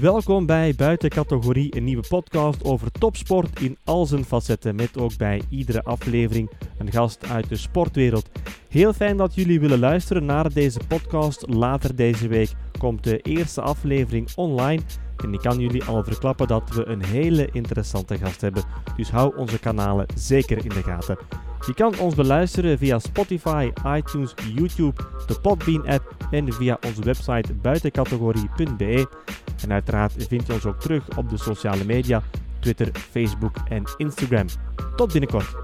Welkom bij Buiten Categorie, een nieuwe podcast over topsport in al zijn facetten. Met ook bij iedere aflevering een gast uit de sportwereld. Heel fijn dat jullie willen luisteren naar deze podcast. Later deze week komt de eerste aflevering online. En ik kan jullie al verklappen dat we een hele interessante gast hebben. Dus hou onze kanalen zeker in de gaten. Je kan ons beluisteren via Spotify, iTunes, YouTube, de Podbean-app en via onze website buitencategorie.be. En uiteraard vind je ons ook terug op de sociale media, Twitter, Facebook en Instagram. Tot binnenkort.